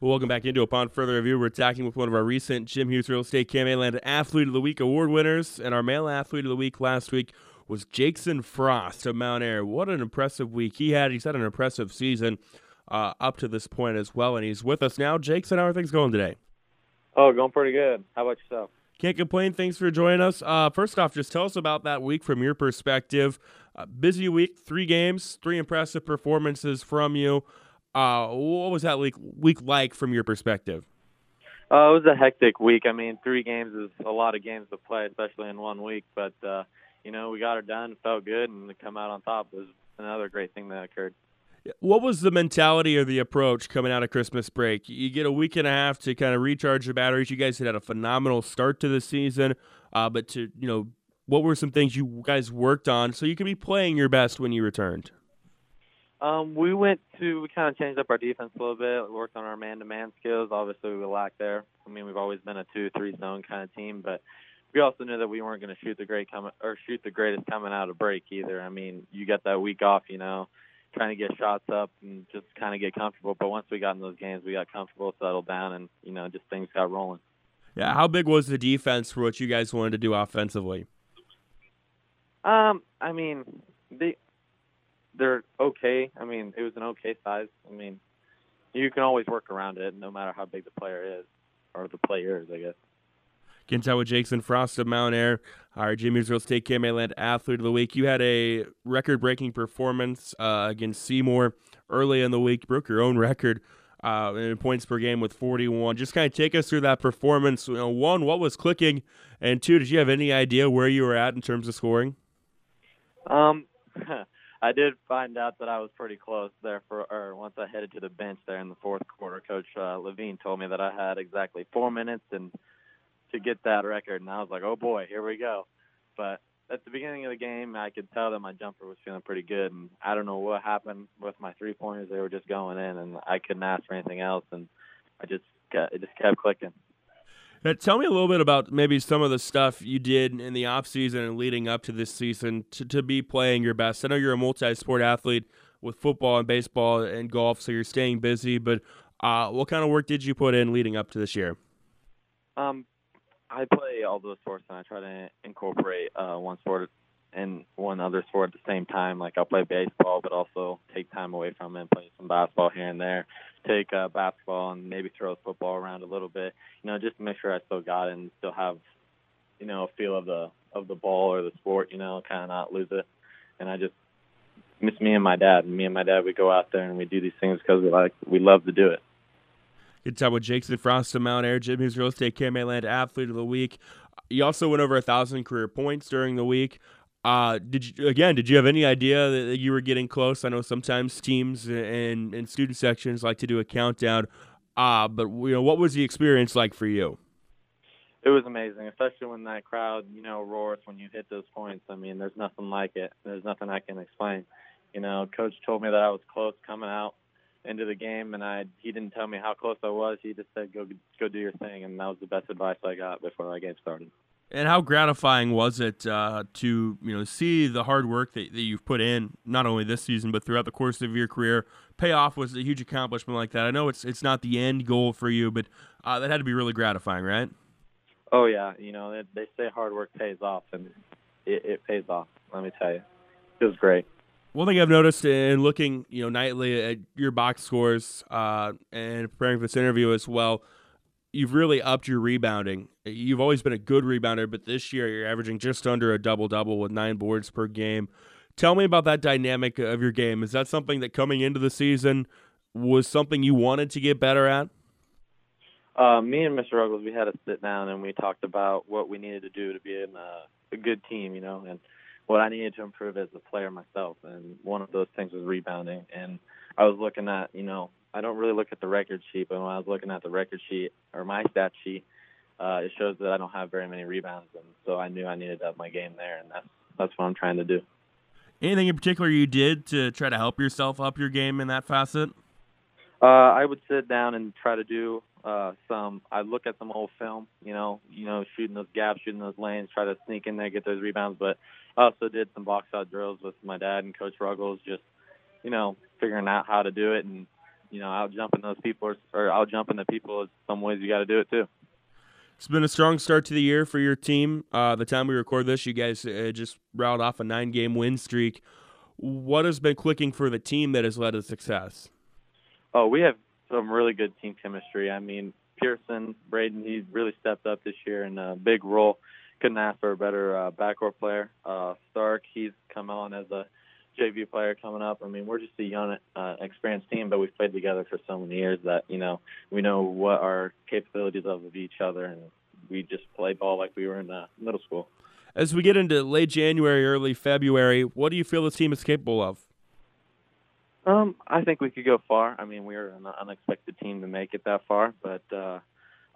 Well, welcome back into Upon Further Review. We're attacking with one of our recent Jim Hughes Real Estate KMA Athlete of the Week award winners. And our male athlete of the week last week was Jaixen Frost of Mount Ayr. What an impressive week he had. He's had an impressive season uh, up to this point as well. And he's with us now. Jaixen, how are things going today? Oh, going pretty good. How about yourself? Can't complain. Thanks for joining us. Uh, first off, just tell us about that week from your perspective. Uh, busy week, three games, three impressive performances from you. Uh, what was that week, week like from your perspective? Uh, it was a hectic week. I mean, three games is a lot of games to play, especially in one week. But uh, you know, we got it done, felt good, and to come out on top was another great thing that occurred. What was the mentality or the approach coming out of Christmas break? You get a week and a half to kind of recharge your batteries. You guys had had a phenomenal start to the season, uh, but to you know, what were some things you guys worked on so you could be playing your best when you returned? Um, we went to we kind of changed up our defense a little bit. We worked on our man-to-man skills. Obviously, we lacked there. I mean, we've always been a two-three zone kind of team, but we also knew that we weren't going to shoot the great coming or shoot the greatest coming out of break either. I mean, you got that week off, you know, trying to get shots up and just kind of get comfortable. But once we got in those games, we got comfortable, settled down, and you know, just things got rolling. Yeah, how big was the defense for what you guys wanted to do offensively? Um, I mean, they they're okay. I mean, it was an okay size. I mean, you can always work around it, no matter how big the player is or the players, I guess. With Jaixen Frost of Mount Ayr, our Jimmy Real State KMAland Athlete of the Week. You had a record-breaking performance uh, against Seymour early in the week. broke your own record uh, in points per game with 41. Just kind of take us through that performance. You know, one, what was clicking, and two, did you have any idea where you were at in terms of scoring? Um, I did find out that I was pretty close there for, or once I headed to the bench there in the fourth quarter. Coach uh, Levine told me that I had exactly four minutes and to get that record, and I was like, oh boy, here we go. But at the beginning of the game, I could tell that my jumper was feeling pretty good, and I don't know what happened with my three pointers; they were just going in, and I couldn't ask for anything else, and I just it just kept clicking. Tell me a little bit about maybe some of the stuff you did in the off season and leading up to this season to, to be playing your best. I know you're a multi-sport athlete with football and baseball and golf, so you're staying busy. But uh, what kind of work did you put in leading up to this year? Um, I play all those sports, and I try to incorporate uh, one sport and one other sport at the same time. Like I'll play baseball, but also take time away from it, and play some basketball here and there. Take uh, basketball and maybe throw football around a little bit. You know, just to make sure I still got it and still have, you know, a feel of the of the ball or the sport. You know, kind of not lose it. And I just miss me and my dad. And me and my dad, we go out there and we do these things because we like we love to do it. Good time with Jaixen Frost of Mount Ayr, Jim Hughes Real Estate KMAland Athlete of the Week. You also went over a thousand career points during the week. Uh, did you again? Did you have any idea that you were getting close? I know sometimes teams and and student sections like to do a countdown. Uh, but you know, what was the experience like for you? It was amazing, especially when that crowd, you know, roars when you hit those points. I mean, there's nothing like it. There's nothing I can explain. You know, coach told me that I was close coming out into the game, and I he didn't tell me how close I was. He just said, "Go go do your thing," and that was the best advice I got before that game started. And how gratifying was it uh, to you know see the hard work that, that you've put in not only this season but throughout the course of your career pay off was a huge accomplishment like that. I know it's it's not the end goal for you, but uh, that had to be really gratifying, right? Oh yeah, you know they, they say hard work pays off, and it, it pays off. Let me tell you, it was great. One thing I've noticed in looking, you know, nightly at your box scores uh, and preparing for this interview as well, you've really upped your rebounding. You've always been a good rebounder, but this year you're averaging just under a double double with nine boards per game. Tell me about that dynamic of your game. Is that something that coming into the season was something you wanted to get better at? Uh, me and Mr. Ruggles, we had a sit down and we talked about what we needed to do to be in a, a good team, you know, and what I needed to improve as a player myself. And one of those things was rebounding. And I was looking at, you know, I don't really look at the record sheet, but when I was looking at the record sheet or my stat sheet, uh, it shows that I don't have very many rebounds, and so I knew I needed to up my game there, and that's that's what I'm trying to do. Anything in particular you did to try to help yourself up your game in that facet? Uh, I would sit down and try to do uh, some. I look at some old film, you know, you know, shooting those gaps, shooting those lanes, try to sneak in there, get those rebounds. But I also did some box out drills with my dad and Coach Ruggles, just you know, figuring out how to do it and you know, out jumping those people or, or out jumping the people is some ways you got to do it too. It's been a strong start to the year for your team. Uh, the time we record this, you guys uh, just riled off a nine game win streak. What has been clicking for the team that has led to success? Oh, we have some really good team chemistry. I mean, Pearson, Braden, he really stepped up this year in a big role. Couldn't ask for a better uh, backcourt player. Uh, Stark, he's come on as a JV player coming up. I mean, we're just a young, uh, experienced team, but we've played together for so many years that you know we know what our capabilities of of each other, and we just play ball like we were in uh, middle school. As we get into late January, early February, what do you feel the team is capable of? Um, I think we could go far. I mean, we are an unexpected team to make it that far, but uh,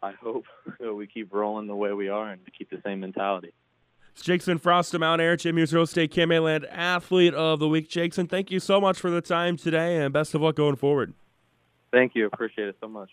I hope we keep rolling the way we are and keep the same mentality. It's Jaixen Frost, Mount Ayr, Hughes Real Estate Land Athlete of the Week. Jaixen, thank you so much for the time today, and best of luck going forward. Thank you. Appreciate it so much.